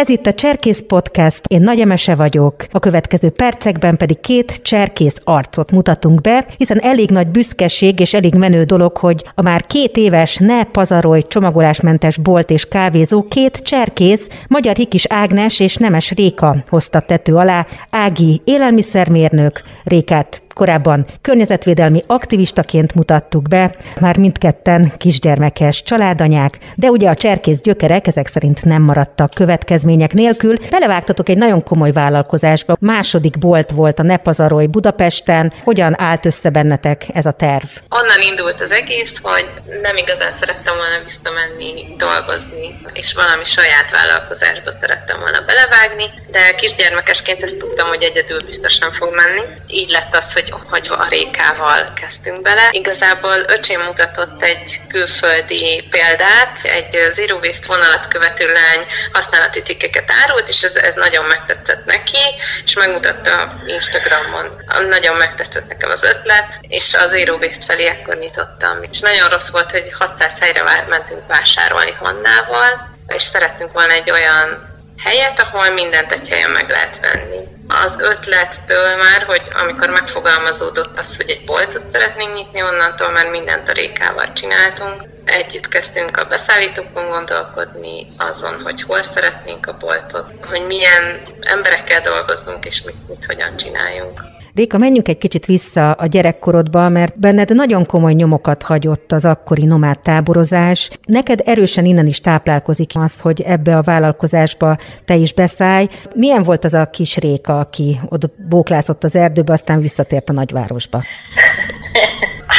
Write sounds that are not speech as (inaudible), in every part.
Ez itt a Cserkész Podcast, én Nagy Emese vagyok. A következő percekben pedig két cserkész arcot mutatunk be, hiszen elég nagy büszkeség és elég menő dolog, hogy a már két éves Ne Pazarolj csomagolásmentes bolt és kávézó két cserkész, Magyar Hikis Ágnes és Nemes Réka hozta tető alá. Ági élelmiszermérnök, Rékát korábban környezetvédelmi aktivistaként mutattuk be, már mindketten kisgyermekes családanyák, de ugye a cserkész gyökerek ezek szerint nem maradtak következmények nélkül. Belevágtatok egy nagyon komoly vállalkozásba. Második bolt volt a Nepazaroly Budapesten. Hogyan állt össze bennetek ez a terv? Onnan indult az egész, hogy nem igazán szerettem volna visszamenni dolgozni, és valami saját vállalkozásba szerettem volna belevágni, de kisgyermekesként ezt tudtam, hogy egyedül biztosan fog menni. Így lett az, hogy hogy a Rékával kezdtünk bele. Igazából öcsém mutatott egy külföldi példát, egy zero waste vonalat követő lány használati tikkeket árult, és ez, ez nagyon megtetszett neki, és megmutatta Instagramon. Nagyon megtetszett nekem az ötlet, és az zero waste felé ekkor nyitottam. És nagyon rossz volt, hogy 600 helyre mentünk vásárolni Hannával, és szerettünk volna egy olyan helyet, ahol mindent egy helyen meg lehet venni az ötlettől már, hogy amikor megfogalmazódott az, hogy egy boltot szeretnénk nyitni, onnantól már mindent a rékával csináltunk. Együtt kezdtünk a beszállítókon gondolkodni, azon, hogy hol szeretnénk a boltot, hogy milyen emberekkel dolgozunk, és mit, mit hogyan csináljunk. Réka, menjünk egy kicsit vissza a gyerekkorodba, mert benned nagyon komoly nyomokat hagyott az akkori nomád táborozás. Neked erősen innen is táplálkozik az, hogy ebbe a vállalkozásba te is beszállj. Milyen volt az a kis Réka, aki oda bóklászott az erdőbe, aztán visszatért a nagyvárosba? (laughs)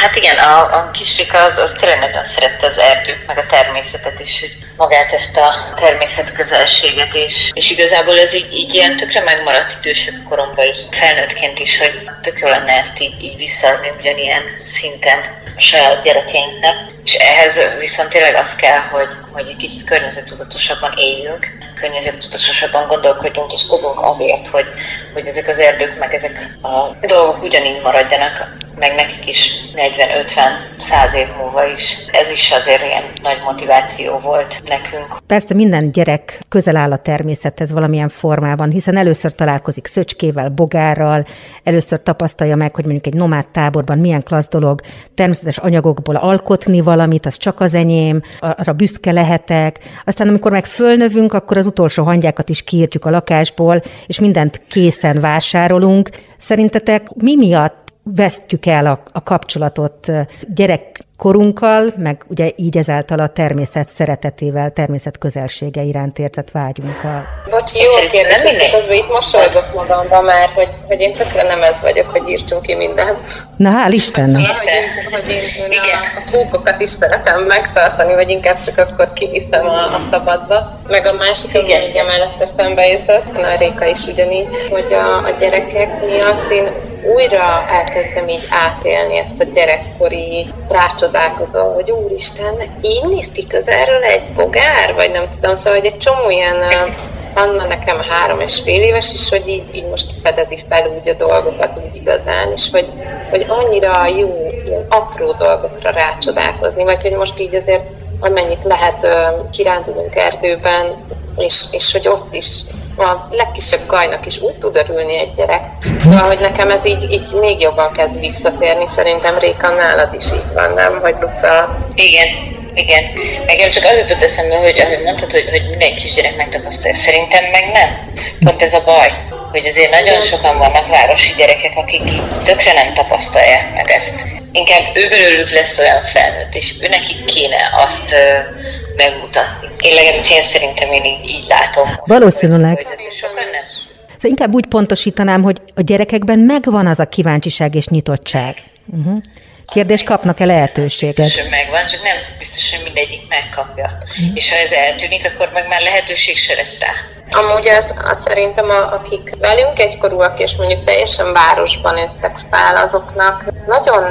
Hát igen, a, a kisfika az, az tényleg nagyon szerette az erdőt, meg a természetet is, hogy magát ezt a természet közelséget, és, és igazából ez így, így ilyen tökre megmaradt idősebb koromban is, felnőttként is, hogy tök jó lenne ezt így, így visszaadni ugyanilyen szinten a saját gyerekeinknek. És ehhez viszont tényleg az kell, hogy, hogy egy kicsit környezettudatosabban éljünk, környezettudatosabban gondolkodjunk, és tudunk azért, hogy, hogy ezek az erdők, meg ezek a dolgok ugyanígy maradjanak, meg nekik is 40-50-100 év múlva is. Ez is azért ilyen nagy motiváció volt nekünk. Persze minden gyerek közel áll a természethez valamilyen formában, hiszen először találkozik szöcskével, bogárral, először tapasztalja meg, hogy mondjuk egy nomád táborban milyen klassz dolog természetes anyagokból alkotni valamit, az csak az enyém, arra büszke lehetek. Aztán amikor meg fölnövünk, akkor az utolsó hangyákat is kiírtjuk a lakásból, és mindent készen vásárolunk. Szerintetek mi miatt vesztjük el a, a kapcsolatot gyerekkorunkkal, meg ugye így ezáltal a természet szeretetével, természet közelsége iránt érzett vágyunkkal. Bocsi, jó kérdés, csak közben itt mosolygok magamba már, hogy, hogy én tökre nem ez vagyok, hogy írtsunk ki mindent. Na, hál' Istennek! Hogy én, hogy én, én a, a pókokat is szeretem megtartani, vagy inkább csak akkor kiviszem a, a szabadba. Meg a másik, ami így emellett eszembe jutott, a Réka is ugyanígy, hogy a, a gyerekek miatt én újra elkezdem így átélni ezt a gyerekkori rácsodálkozó, hogy úristen, így néz ki közelről egy bogár, vagy nem tudom, szóval hogy egy csomó ilyen Anna nekem három és fél éves is, hogy így, így most fedezi fel úgy a dolgokat úgy igazán, és hogy, hogy annyira jó ilyen apró dolgokra rácsodálkozni, vagy hogy most így azért amennyit lehet kirándulunk erdőben, és, és hogy ott is a legkisebb gajnak is úgy tud örülni egy gyerek. Szóval, hogy nekem ez így, így még jobban kezd visszatérni, szerintem Réka nálad is így van, nem? Hogy Luca... Igen, igen. Nekem csak az jutott eszembe, hogy ahogy mondtad, hogy, hogy minden kisgyerek megtapasztalja, szerintem meg nem. Pont ez a baj, hogy azért nagyon sokan vannak városi gyerekek, akik tökre nem tapasztalják meg ezt. Inkább ő belőlük lesz olyan felnőtt, és ő nekik kéne azt megmutatni. Én legalábbis én szerintem én így, így látom. Valószínűleg. Szóval inkább úgy pontosítanám, hogy a gyerekekben megvan az a kíváncsiság és nyitottság. Uh-huh. Kérdés, kapnak-e lehetőséget? Biztos, megvan, csak nem biztos, hogy mindegyik megkapja. Mm. És ha ez eltűnik, akkor meg már lehetőség se lesz rá. Amúgy az, az szerintem, a, akik velünk egykorúak, és mondjuk teljesen városban nőttek fel, azoknak nagyon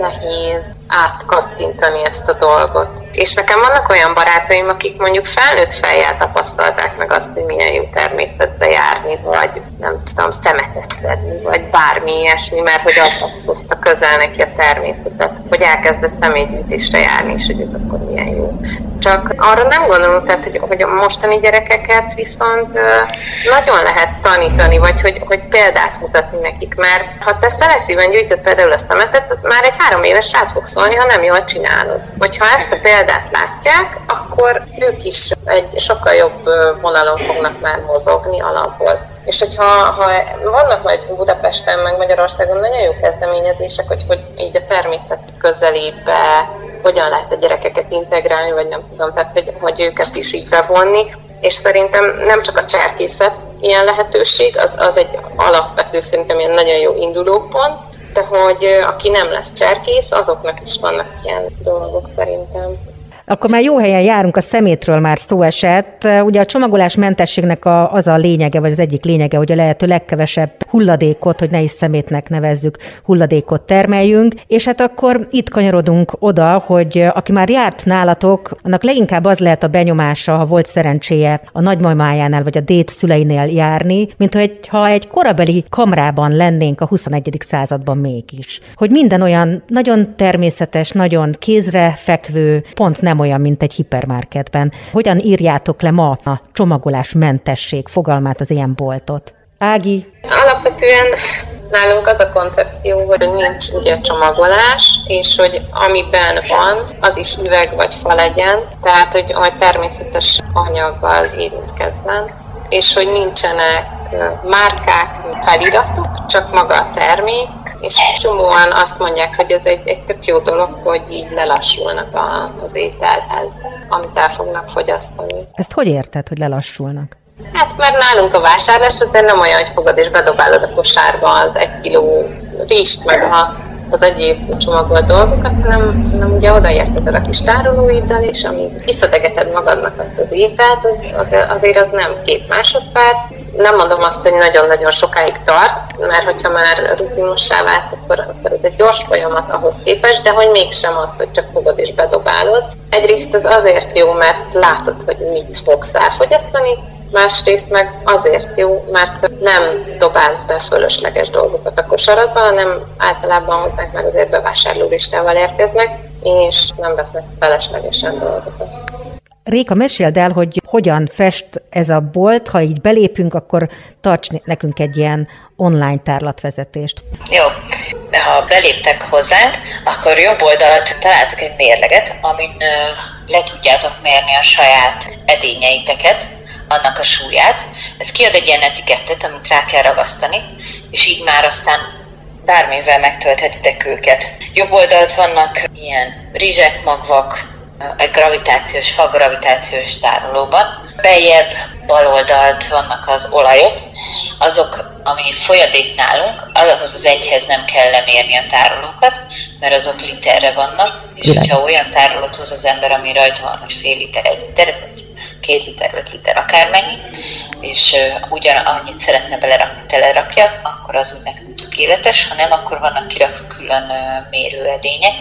nehéz átkattintani ezt a dolgot. És nekem vannak olyan barátaim, akik mondjuk felnőtt fejjel tapasztalták meg azt, hogy milyen jó természetbe járni, vagy nem tudom, szemetet szedni, vagy bármi ilyesmi, mert hogy az, az hozta közel neki a természetet, hogy elkezdett személygyűjtésre járni, és hogy ez akkor milyen jó. Csak arra nem gondolom, tehát, hogy, hogy a mostani gyerekeket viszont nagyon lehet tanítani, vagy hogy, hogy példát mutatni nekik, mert ha te szelektíven gyűjtöd például a szemetet, az már egy három éves rád fog szólni, ha nem jól csinálod. Hogyha ezt a példát látják, akkor ők is egy sokkal jobb vonalon fognak már mozogni alapból. És hogyha ha vannak majd Budapesten, meg Magyarországon nagyon jó kezdeményezések, hogy, hogy így a természet közelébe hogyan lehet a gyerekeket integrálni, vagy nem tudom, tehát hogy, hogy őket is így bevonni. És szerintem nem csak a cserkészet ilyen lehetőség, az, az egy alapvető, szerintem ilyen nagyon jó indulópont, de hogy aki nem lesz cserkész, azoknak is vannak ilyen dolgok szerintem. Akkor már jó helyen járunk, a szemétről már szó esett. Ugye a csomagolás mentességnek a, az a lényege, vagy az egyik lényege, hogy a lehető legkevesebb hulladékot, hogy ne is szemétnek nevezzük, hulladékot termeljünk. És hát akkor itt kanyarodunk oda, hogy aki már járt nálatok, annak leginkább az lehet a benyomása, ha volt szerencséje a nagymamájánál vagy a dét szüleinél járni, mint hogy ha egy korabeli kamrában lennénk a 21. században mégis. Hogy minden olyan nagyon természetes, nagyon kézrefekvő, pont nem nem olyan, mint egy hipermarketben. Hogyan írjátok le ma a csomagolás mentesség fogalmát az ilyen boltot? Ági? Alapvetően nálunk az a koncepció, hogy nincs ugye csomagolás, és hogy amiben van, az is üveg vagy fa legyen, tehát hogy, hogy természetes anyaggal érintkezzen, és hogy nincsenek márkák, feliratok, csak maga a termék, és csomóan azt mondják, hogy ez egy, egy tök jó dolog, hogy így lelassulnak a, az ételhez, amit el fognak fogyasztani. Ezt hogy érted, hogy lelassulnak? Hát mert nálunk a vásárlás azért nem olyan, hogy fogod és bedobálod a kosárba az egy kiló rist, meg a, az egyéb csomagolt dolgokat, hanem, hanem ugye odaérted a kis tárolóiddal, és amíg visszategeted magadnak azt az ételt, az, az, azért az nem két másodperc, nem mondom azt, hogy nagyon-nagyon sokáig tart, mert hogyha már rutinossá vált, akkor, akkor ez egy gyors folyamat ahhoz képest, de hogy mégsem azt, hogy csak fogod és bedobálod. Egyrészt ez azért jó, mert látod, hogy mit fogsz elfogyasztani, másrészt meg azért jó, mert nem dobálsz be fölösleges dolgokat a kosaratba, hanem általában hozzák meg azért bevásárlólistával érkeznek, és nem vesznek feleslegesen dolgokat. Réka, meséld el, hogy hogyan fest ez a bolt, ha így belépünk, akkor tarts nekünk egy ilyen online tárlatvezetést. Jó, ha beléptek hozzánk, akkor jobb oldalt találtok egy mérleget, amin le tudjátok mérni a saját edényeiteket, annak a súlyát. Ez kiad egy ilyen etikettet, amit rá kell ragasztani, és így már aztán bármivel megtölthetitek őket. Jobb oldalt vannak ilyen rizsek, magvak, egy gravitációs, fagravitációs tárolóban. Bejebb bal oldalt vannak az olajok, azok, ami folyadék nálunk, azokhoz az egyhez nem kell lemérni a tárolókat, mert azok literre vannak, és Bilek. hogyha olyan tárolót hoz az ember, ami rajta van, hogy fél liter, egy liter, két liter, öt liter, akármennyi, és uh, ugyan annyit szeretne belerakni, telerakja, akkor az úgy nekünk tökéletes, ha nem, akkor vannak kirakva külön uh, mérőedények,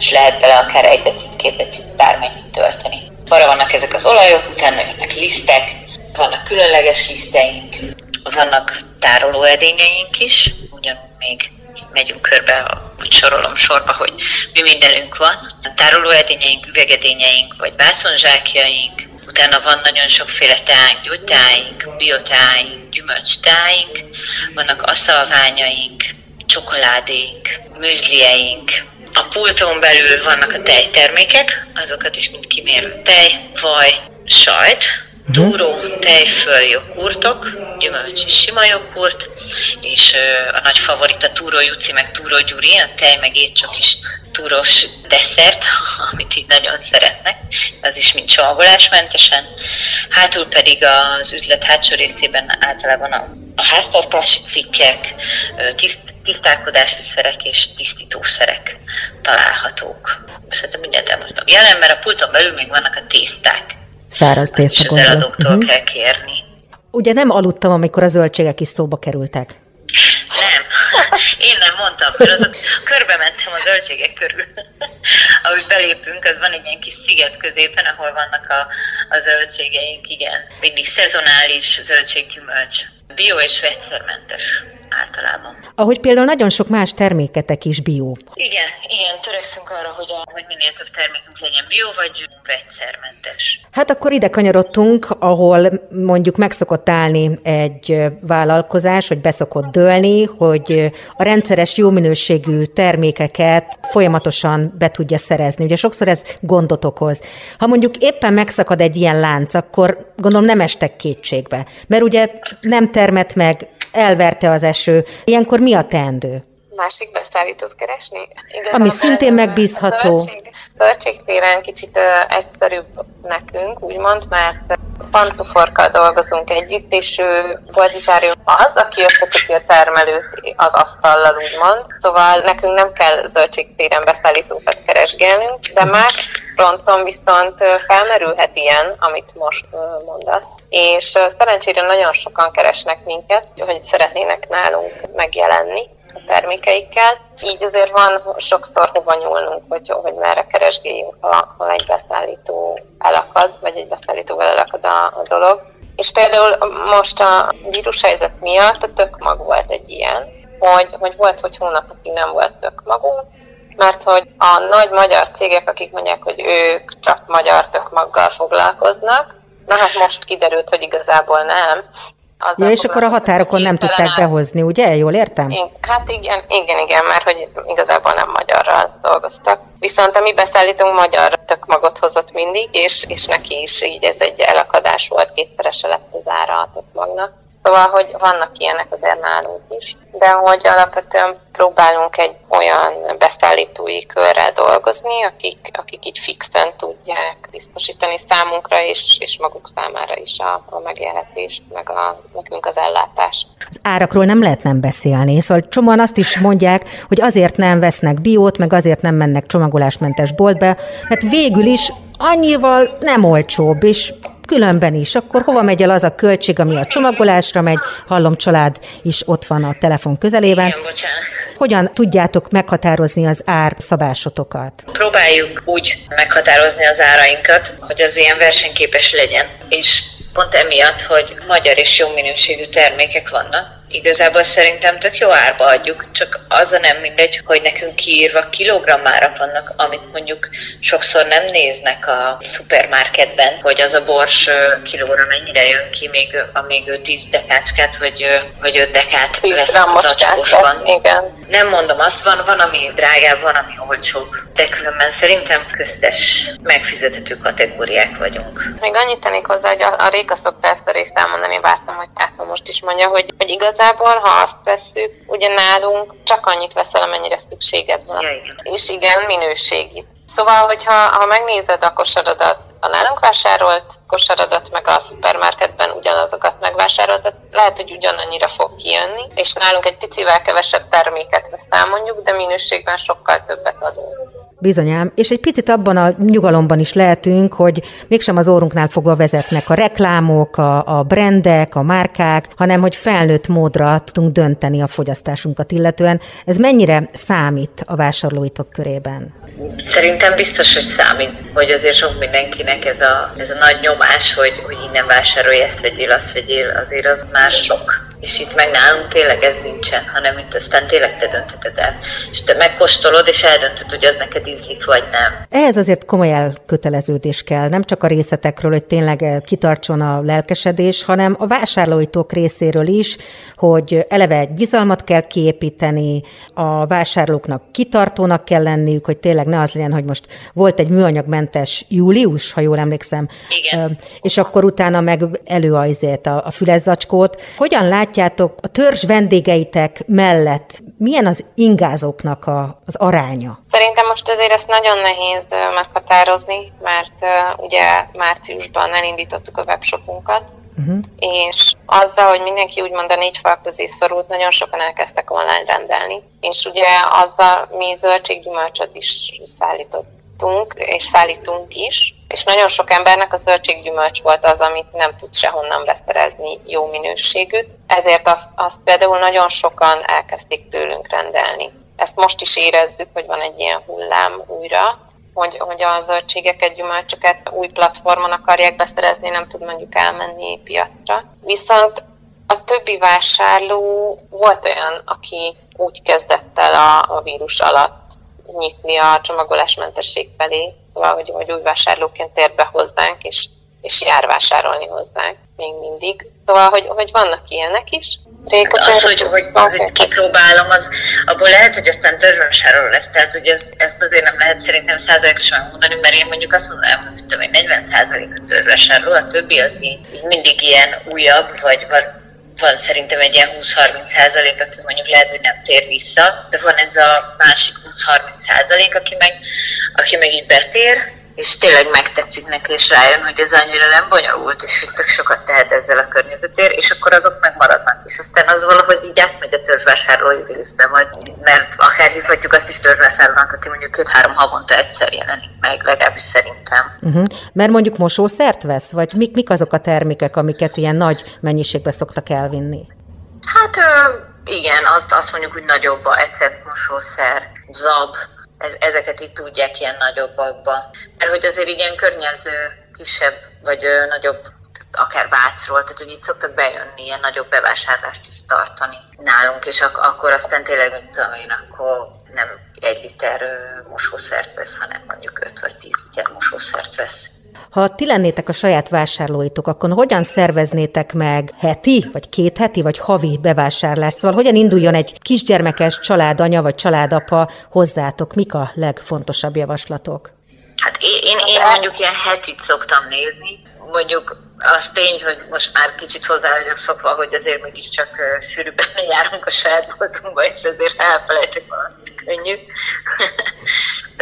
és lehet bele akár egy decit, két decit, bármennyit tölteni. Arra vannak ezek az olajok, utána jönnek lisztek, vannak különleges liszteink, vannak tárolóedényeink is, ugyan még megyünk körbe, úgy sorolom sorba, hogy mi mindenünk van. Tárolóedényeink, üvegedényeink, vagy vászonzsákjaink, Utána van nagyon sokféle táink, gyógytáink, biotáink, gyümölcstáink, vannak aszalványaink, csokoládéink, műzlieink. A pulton belül vannak a tejtermékek, azokat is mind kimérő tej, vaj, sajt, mhm. túró, tejföl, joghurtok, gyümölcs és sima joghurt, és a nagy favorit a túró juci, meg túró gyuri, a tej meg étcsokis túros desszert, (laughs) amit így nagyon szeretnek, az is mind csomagolásmentesen. Hátul pedig az üzlet hátsó részében általában a, a háztartási cikkek, tiszt, tisztálkodási szerek és tisztítószerek találhatók. Szerintem mindent elmondtam. Jelen, mert a pulton belül még vannak a tészták. Száraz tészták. És az eladóktól uh-huh. kell kérni. Ugye nem aludtam, amikor a zöldségek is szóba kerültek. Nem, én nem mondtam, mert azok körbe mentem a zöldségek körül. (laughs) Ahogy belépünk, az van egy ilyen kis sziget középen, ahol vannak a, a zöldségeink, igen. Mindig szezonális zöldséggyümölcs. Bio és vegyszermentes. Általában. Ahogy például nagyon sok más terméketek is bio. Igen, igen, törekszünk arra, hogy, a, hogy minél több termékünk legyen bio, vagy vegyszermentes. Hát akkor ide kanyarodtunk, ahol mondjuk megszokott állni egy vállalkozás, vagy beszokott dőlni, hogy a rendszeres jó minőségű termékeket folyamatosan be tudja szerezni. Ugye sokszor ez gondot okoz. Ha mondjuk éppen megszakad egy ilyen lánc, akkor gondolom nem estek kétségbe. Mert ugye nem termet meg, elverte az eső. Ilyenkor mi a teendő? Másik beszállítót keresni? Igen, Ami szintén megbízható. Zöldség, zöldségtéren kicsit uh, egyszerűbb nekünk, úgymond, mert Pantuforkkal dolgozunk együtt, és ő Boldizsárium az, aki összeköti a termelőt az asztallal, úgymond. Szóval nekünk nem kell zöldségtéren beszállítókat keresgélnünk, de más fronton viszont felmerülhet ilyen, amit most mondasz. És szerencsére nagyon sokan keresnek minket, hogy szeretnének nálunk megjelenni a termékeikkel. Így azért van sokszor hova nyúlnunk, hogy, hogy merre keresgéljünk, ha, ha egy beszállító elakad, vagy egy beszállítóval elakad a, a dolog. És például most a vírushelyzet miatt a tökmag volt egy ilyen, hogy, hogy volt, hogy hónapokig nem volt tökmagunk, mert hogy a nagy magyar cégek, akik mondják, hogy ők csak magyar tökmaggal foglalkoznak, na hát most kiderült, hogy igazából nem, Ja, és akkor a határokon nem tudták behozni, ugye? Jól értem? Hát igen, igen, igen, mert hogy igazából nem magyarral dolgoztak. Viszont a mi beszállítunk magyar tökmagot hozott mindig, és, és neki is így ez egy elakadás volt, kétszerese lett az ára a tökmagnak. Szóval, hogy vannak ilyenek azért nálunk is, de hogy alapvetően próbálunk egy olyan beszállítói körrel dolgozni, akik, akik így fixen tudják biztosítani számunkra és, és maguk számára is a, a megélhetést, meg a, nekünk az ellátást. Az árakról nem lehet nem beszélni, szóval csomóan azt is mondják, hogy azért nem vesznek biót, meg azért nem mennek csomagolásmentes boltba, mert végül is annyival nem olcsóbb, és különben is. Akkor hova megy el az a költség, ami a csomagolásra megy? Hallom, család is ott van a telefon közelében. Igen, bocsánat. Hogyan tudjátok meghatározni az árszabásotokat? Próbáljuk úgy meghatározni az árainkat, hogy az ilyen versenyképes legyen. És pont emiatt, hogy magyar és jó minőségű termékek vannak, igazából szerintem tök jó árba adjuk, csak az a nem mindegy, hogy nekünk kiírva kilogrammárak vannak, amit mondjuk sokszor nem néznek a szupermarketben, hogy az a bors kilóra mennyire jön ki, még, amíg ő 10 dekácskát vagy, vagy 5 dekát vesz zacskósban. Igen. Nem mondom, azt van, van, ami drágább, van, ami olcsóbb, de különben szerintem köztes, megfizethető kategóriák vagyunk. Még annyit tennék hozzá, hogy a, a Réka szokta ezt a részt elmondani, vártam, hogy Káta most is mondja, hogy, hogy igaz igazából, ha azt vesszük, ugye nálunk csak annyit veszel, amennyire szükséged van. És igen, minőségi. Szóval, hogyha ha megnézed a kosaradat, a nálunk vásárolt kosaradat, meg a szupermarketben ugyanazokat megvásárolt, lehet, hogy ugyanannyira fog kijönni, és nálunk egy picivel kevesebb terméket vesz mondjuk, de minőségben sokkal többet adunk. Bizonyám, és egy picit abban a nyugalomban is lehetünk, hogy mégsem az órunknál fogva vezetnek a reklámok, a, a brendek, a márkák, hanem hogy felnőtt módra tudunk dönteni a fogyasztásunkat illetően. Ez mennyire számít a vásárlóitok körében? Szerintem biztos, hogy számít, hogy azért sok mindenkinek ez a, ez a nagy nyomás, hogy, hogy innen vásárolj, ezt vegyél, azt vegyél, azért az már sok és itt meg nálunk tényleg ez nincsen, hanem itt aztán tényleg te döntöd el. És te megkóstolod, és eldöntöd, hogy az neked ízlik, vagy nem. Ehhez azért komoly elköteleződés kell, nem csak a részletekről, hogy tényleg eh, kitartson a lelkesedés, hanem a vásárlóitok részéről is, hogy eleve egy bizalmat kell kiépíteni, a vásárlóknak kitartónak kell lenniük, hogy tényleg ne az legyen, hogy most volt egy műanyagmentes július, ha jól emlékszem, Igen. és akkor utána meg előajzét a, a fülezzacskót. Hogyan lát látjátok a törzs vendégeitek mellett, milyen az ingázóknak a, az aránya? Szerintem most azért ezt nagyon nehéz meghatározni, mert ugye márciusban elindítottuk a webshopunkat, uh-huh. és azzal, hogy mindenki úgymond a négy fal közé szorult, nagyon sokan elkezdtek online rendelni, és ugye azzal mi zöldséggyümölcsöt is szállított szállítottunk, és szállítunk is, és nagyon sok embernek a zöldséggyümölcs volt az, amit nem tud sehonnan beszerezni jó minőségűt, ezért azt, azt például nagyon sokan elkezdték tőlünk rendelni. Ezt most is érezzük, hogy van egy ilyen hullám újra, hogy, hogy a zöldségeket, gyümölcsöket új platformon akarják beszerezni, nem tud mondjuk elmenni piacra. Viszont A többi vásárló volt olyan, aki úgy kezdett el a, a vírus alatt nyitni a csomagolásmentesség felé, szóval, hogy, hogy új vásárlóként tér be hozzánk, és, és jár vásárolni hozzánk még mindig. Szóval, hogy, hogy vannak ilyenek is. Réka, az, hogy, hogy, hogy kipróbálom, az abból lehet, hogy aztán törzsvásároló lesz, tehát hogy ez, ezt azért nem lehet szerintem százalékosan megmondani, mert én mondjuk azt mondom, hogy 40 százalék a törzsvásároló, a többi az így, így mindig ilyen újabb, vagy, vagy van szerintem egy ilyen 20-30 százalék, aki mondjuk lehet, hogy nem tér vissza, de van ez a másik 20-30 százalék, aki meg, aki meg így betér, és tényleg megtetszik neki, és rájön, hogy ez annyira nem bonyolult, és hogy tök sokat tehet ezzel a környezetért, és akkor azok megmaradnak. És aztán az valahogy így átmegy a törzsvásárlói részbe, vagy, mert akár hívhatjuk azt is törzsvásárlónak, aki mondjuk két-három havonta egyszer jelenik meg, legalábbis szerintem. Uh-huh. Mert mondjuk mosószert vesz, vagy mik, mik azok a termékek, amiket ilyen nagy mennyiségbe szoktak elvinni? Hát igen, azt, azt mondjuk, hogy nagyobb a ecet mosószer, zab, ez, ezeket itt tudják ilyen nagyobbakba. Mert hogy azért ilyen környező, kisebb vagy ö, nagyobb akár Vácról, tehát hogy itt szoktak bejönni, ilyen nagyobb bevásárlást is tartani nálunk, és ak- akkor aztán tényleg, mit tudom én, akkor nem egy liter mosószert vesz, hanem mondjuk 5 vagy 10 liter mosószert vesz. Ha ti lennétek a saját vásárlóitok, akkor hogyan szerveznétek meg heti, vagy két heti, vagy havi bevásárlást? Szóval hogyan induljon egy kisgyermekes családanya, vagy családapa hozzátok? Mik a legfontosabb javaslatok? Hát én, én, mondjuk ilyen hetit szoktam nézni, mondjuk az tény, hogy most már kicsit hozzá vagyok szokva, hogy azért mégiscsak sűrűbben (laughs) járunk a saját boltunkba, és azért elfelejtek valamit könnyű (laughs)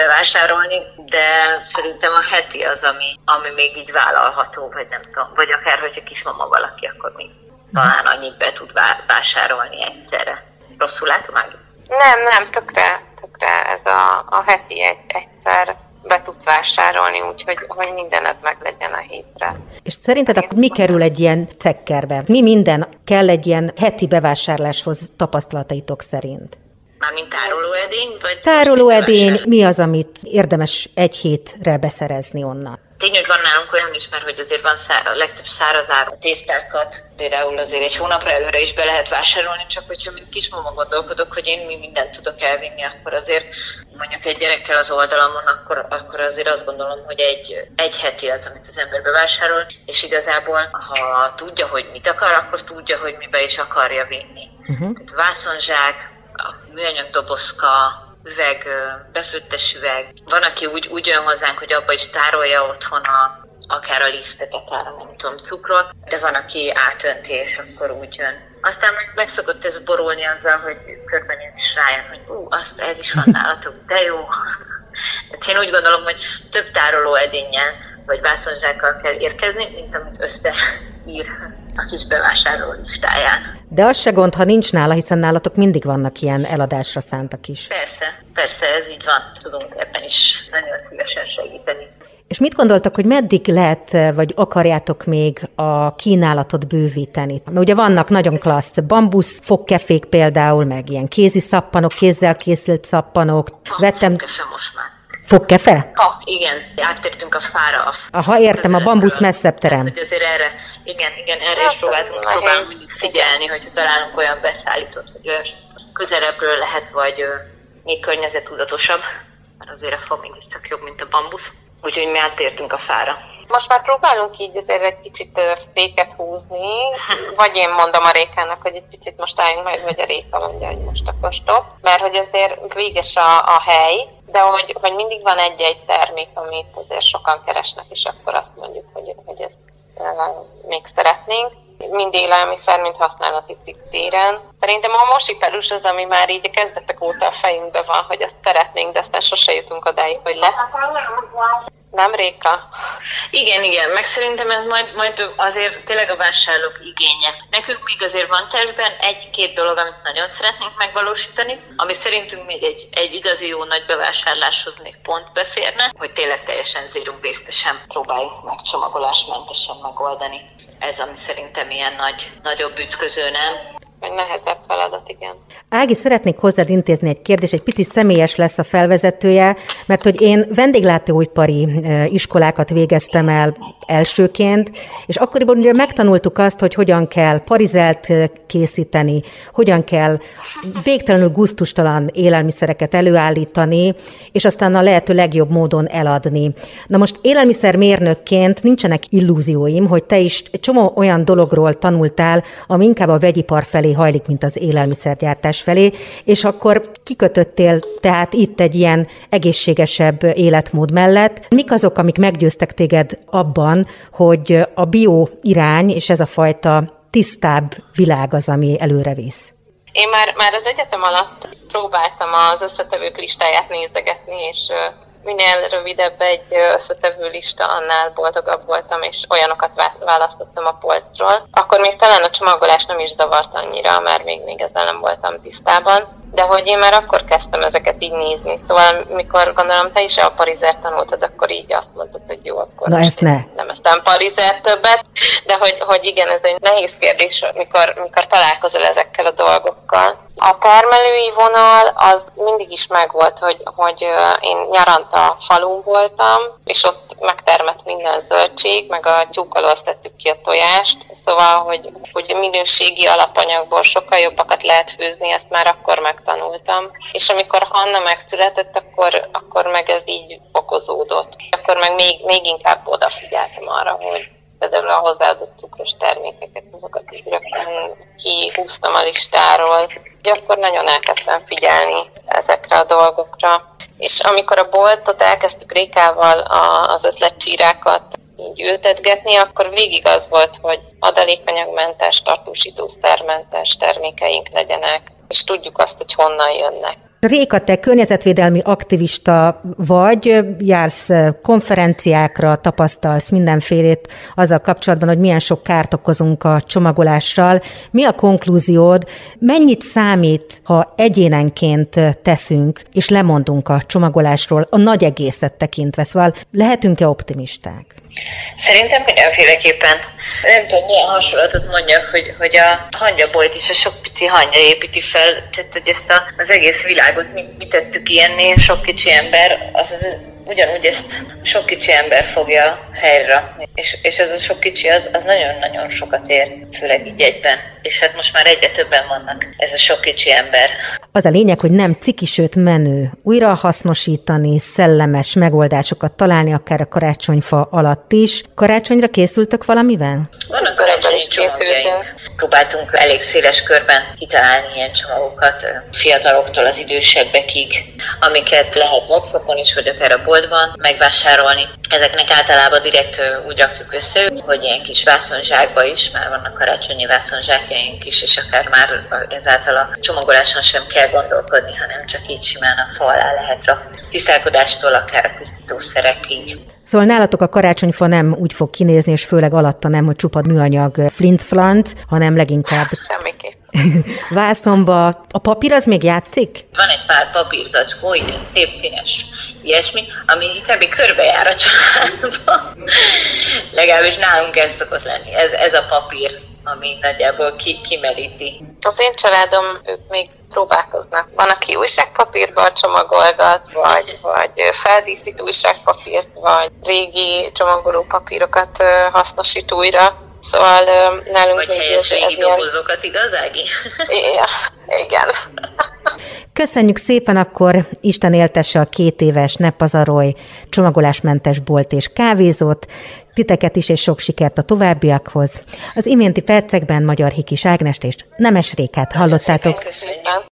bevásárolni, de szerintem a heti az, ami, ami még így vállalható, vagy nem tudom, vagy akár, hogyha kismama valaki, akkor még talán annyit be tud vásárolni egyszerre. Rosszul látom, Ági? Nem, nem, tökre, tökre ez a, a heti egy, egyszer be tudsz vásárolni, úgyhogy hogy mindened meg legyen a hétre. És szerinted akkor mi kerül egy ilyen cekkerbe? Mi minden kell egy ilyen heti bevásárláshoz tapasztalataitok szerint? Mármint tárolóedény? Vagy tárolóedény, mi az, amit érdemes egy hétre beszerezni onnan? Tény, hogy van nálunk olyan is, mert hogy azért van szár, a legtöbb szárazáru tésztákat, például azért egy hónapra előre is be lehet vásárolni, csak hogyha mint kismama gondolkodok, hogy én mi mindent tudok elvinni, akkor azért mondjuk egy gyerekkel az oldalamon, akkor, akkor azért azt gondolom, hogy egy, egy heti az, amit az ember bevásárol, és igazából, ha tudja, hogy mit akar, akkor tudja, hogy mibe is akarja vinni. Uh-huh. Tehát vászonzsák, műanyag dobozka, üveg, befőttes üveg. Van, aki úgy, úgy jön hozzánk, hogy abba is tárolja otthon a, akár a lisztet, akár a nem tudom, cukrot, de van, aki átönti, és akkor úgy jön. Aztán meg, meg szokott ez borulni azzal, hogy körbenéz is rájön, hogy ú, azt ez is van nálatok, de jó. (laughs) Hát én úgy gondolom, hogy több tároló edényen vagy vászonzsákkal kell érkezni, mint amit összeír a kis bevásárló listáján. De az se gond, ha nincs nála, hiszen nálatok mindig vannak ilyen eladásra szántak is. Persze, persze, ez így van. Tudunk ebben is nagyon szívesen segíteni. És mit gondoltak, hogy meddig lehet, vagy akarjátok még a kínálatot bővíteni? Mert ugye vannak nagyon klassz bambusz fogkefék például, meg ilyen kézi szappanok, kézzel készült szappanok. Vettem... most már. Fogkefe? Ha, igen, áttértünk a fára. A Aha, értem, a bambusz messzebb terem. hogy azért erre, igen, igen, erre is hát, próbáltunk, próbálunk mindig figyelni, hogyha találunk olyan beszállítót, hogy olyan közelebbről lehet, vagy még környezetudatosabb, mert azért a fa mégiscsak jobb, mint a bambusz. Úgyhogy mi áttértünk a fára. Most már próbálunk így azért egy kicsit féket húzni, vagy én mondom a Rékának, hogy egy picit most álljunk meg, vagy a Réka mondja, hogy most akkor stop, mert hogy azért véges a, a hely, de hogy, hogy mindig van egy-egy termék, amit azért sokan keresnek, és akkor azt mondjuk, hogy, hogy ezt még szeretnénk. Mind élelmiszer, mind használati cikk téren. Szerintem a mosipelus az, ami már így a kezdetek óta a fejünkben van, hogy azt szeretnénk, de aztán sose jutunk odáig, hogy lesz. Nem, Réka? Igen, igen, meg szerintem ez majd, majd azért tényleg a vásárlók igénye. Nekünk még azért van testben egy-két dolog, amit nagyon szeretnénk megvalósítani, ami szerintünk még egy, egy igazi jó nagy bevásárláshoz még pont beférne, hogy tényleg teljesen zero waste próbáljuk meg csomagolásmentesen megoldani. Ez, ami szerintem ilyen nagy, nagyobb ütköző, nem? Vagy nehezebb feladat, igen. Ági, szeretnék hozzád intézni egy kérdést, egy pici személyes lesz a felvezetője, mert hogy én vendéglátóipari iskolákat végeztem el elsőként, és akkoriban ugye megtanultuk azt, hogy hogyan kell parizelt készíteni, hogyan kell végtelenül guztustalan élelmiszereket előállítani, és aztán a lehető legjobb módon eladni. Na most élelmiszermérnökként nincsenek illúzióim, hogy te is csomó olyan dologról tanultál, ami inkább a vegyipar felé hajlik, mint az élelmiszergyártás felé, és akkor kikötöttél tehát itt egy ilyen egészségesebb életmód mellett. Mik azok, amik meggyőztek téged abban, hogy a bio irány és ez a fajta tisztább világ az, ami előre visz? Én már, már az egyetem alatt próbáltam az összetevők listáját nézegetni, és minél rövidebb egy összetevő lista, annál boldogabb voltam, és olyanokat választottam a polcról. Akkor még talán a csomagolás nem is zavart annyira, mert még, még ezzel nem voltam tisztában. De hogy én már akkor kezdtem ezeket így nézni. Szóval, mikor gondolom te is a parizert tanultad, akkor így azt mondtad, hogy jó, akkor Na ezt ne. nem esztem parizert többet. De hogy, hogy igen, ez egy nehéz kérdés, mikor, mikor találkozol ezekkel a dolgokkal. A termelői vonal az mindig is megvolt, hogy, hogy én nyaranta falun voltam, és ott megtermett minden zöldség, meg a tyúk alól tettük ki a tojást, szóval, hogy, hogy minőségi alapanyagból sokkal jobbakat lehet főzni, ezt már akkor megtanultam. És amikor Hanna megszületett, akkor, akkor meg ez így okozódott. Akkor meg még, még inkább odafigyeltem arra, hogy például a hozzáadott cukros termékeket, azokat így rögtön kihúztam a listáról, hogy akkor nagyon elkezdtem figyelni ezekre a dolgokra. És amikor a boltot elkezdtük Rékával az ötletcsírákat így ültetgetni, akkor végig az volt, hogy adalékanyagmentes, tartósítószermentes termékeink legyenek, és tudjuk azt, hogy honnan jönnek. Réka, te környezetvédelmi aktivista vagy, jársz konferenciákra, tapasztalsz mindenfélét azzal kapcsolatban, hogy milyen sok kárt okozunk a csomagolással. Mi a konklúziód? Mennyit számít, ha egyénenként teszünk, és lemondunk a csomagolásról a nagy egészet tekintve? Szóval lehetünk-e optimisták? Szerintem mindenféleképpen. Nem tudom, milyen hasonlatot mondjak, hogy, hogy a hangyabolyt is a sok pici hangya építi fel, tehát hogy ezt a, az egész világot mi, mi tettük ilyennél, sok kicsi ember, az az ugyanúgy ezt sok kicsi ember fogja helyre, és, és ez a sok kicsi az, az nagyon-nagyon sokat ér, főleg így egyben. És hát most már egyre többen vannak, ez a sok kicsi ember. Az a lényeg, hogy nem ciki, sőt menő. Újra hasznosítani, szellemes megoldásokat találni, akár a karácsonyfa alatt is. Karácsonyra készültök valamivel? Vannak karácsonyi is készültünk. Próbáltunk elég széles körben kitalálni ilyen csomagokat, fiataloktól az idősebbekig, amiket lehet webshopon is, vagy akár a boltban megvásárolni. Ezeknek általában direkt úgy rakjuk össze, hogy ilyen kis vászonzsákba is, már vannak karácsonyi vászonzsákjaink is, és akár már ezáltal a csomagoláson sem kell gondolkodni, hanem csak így simán a fa alá lehet rakni. Tisztálkodástól akár a tisztítószerekig. Szóval nálatok a karácsonyfa nem úgy fog kinézni, és főleg alatta nem, hogy csupad műanyag flint hanem leginkább... (laughs) Semmiképp. (laughs) Vászomba. A papír az még játszik? Van egy pár papírzacskó, ilyen szép színes ilyesmi, ami kb. körbejár a családba. (laughs) Legalábbis nálunk ez szokott lenni. Ez, ez a papír, ami nagyjából ki, kimeríti. Az én családom, ők még próbálkoznak. Van, aki újságpapírban csomagolgat, vagy, vagy feldíszít újságpapírt, vagy régi csomagoló papírokat hasznosít újra. Szóval nálunk Vagy helyes régi dobozokat, igaz, Ági? Igen. Köszönjük szépen, akkor Isten éltesse a két éves Ne pazarolj csomagolásmentes bolt és kávézót, titeket is, és sok sikert a továbbiakhoz. Az iménti percekben Magyar Hikis Ágnest és Nemes Rékát hallottátok. Köszönjük.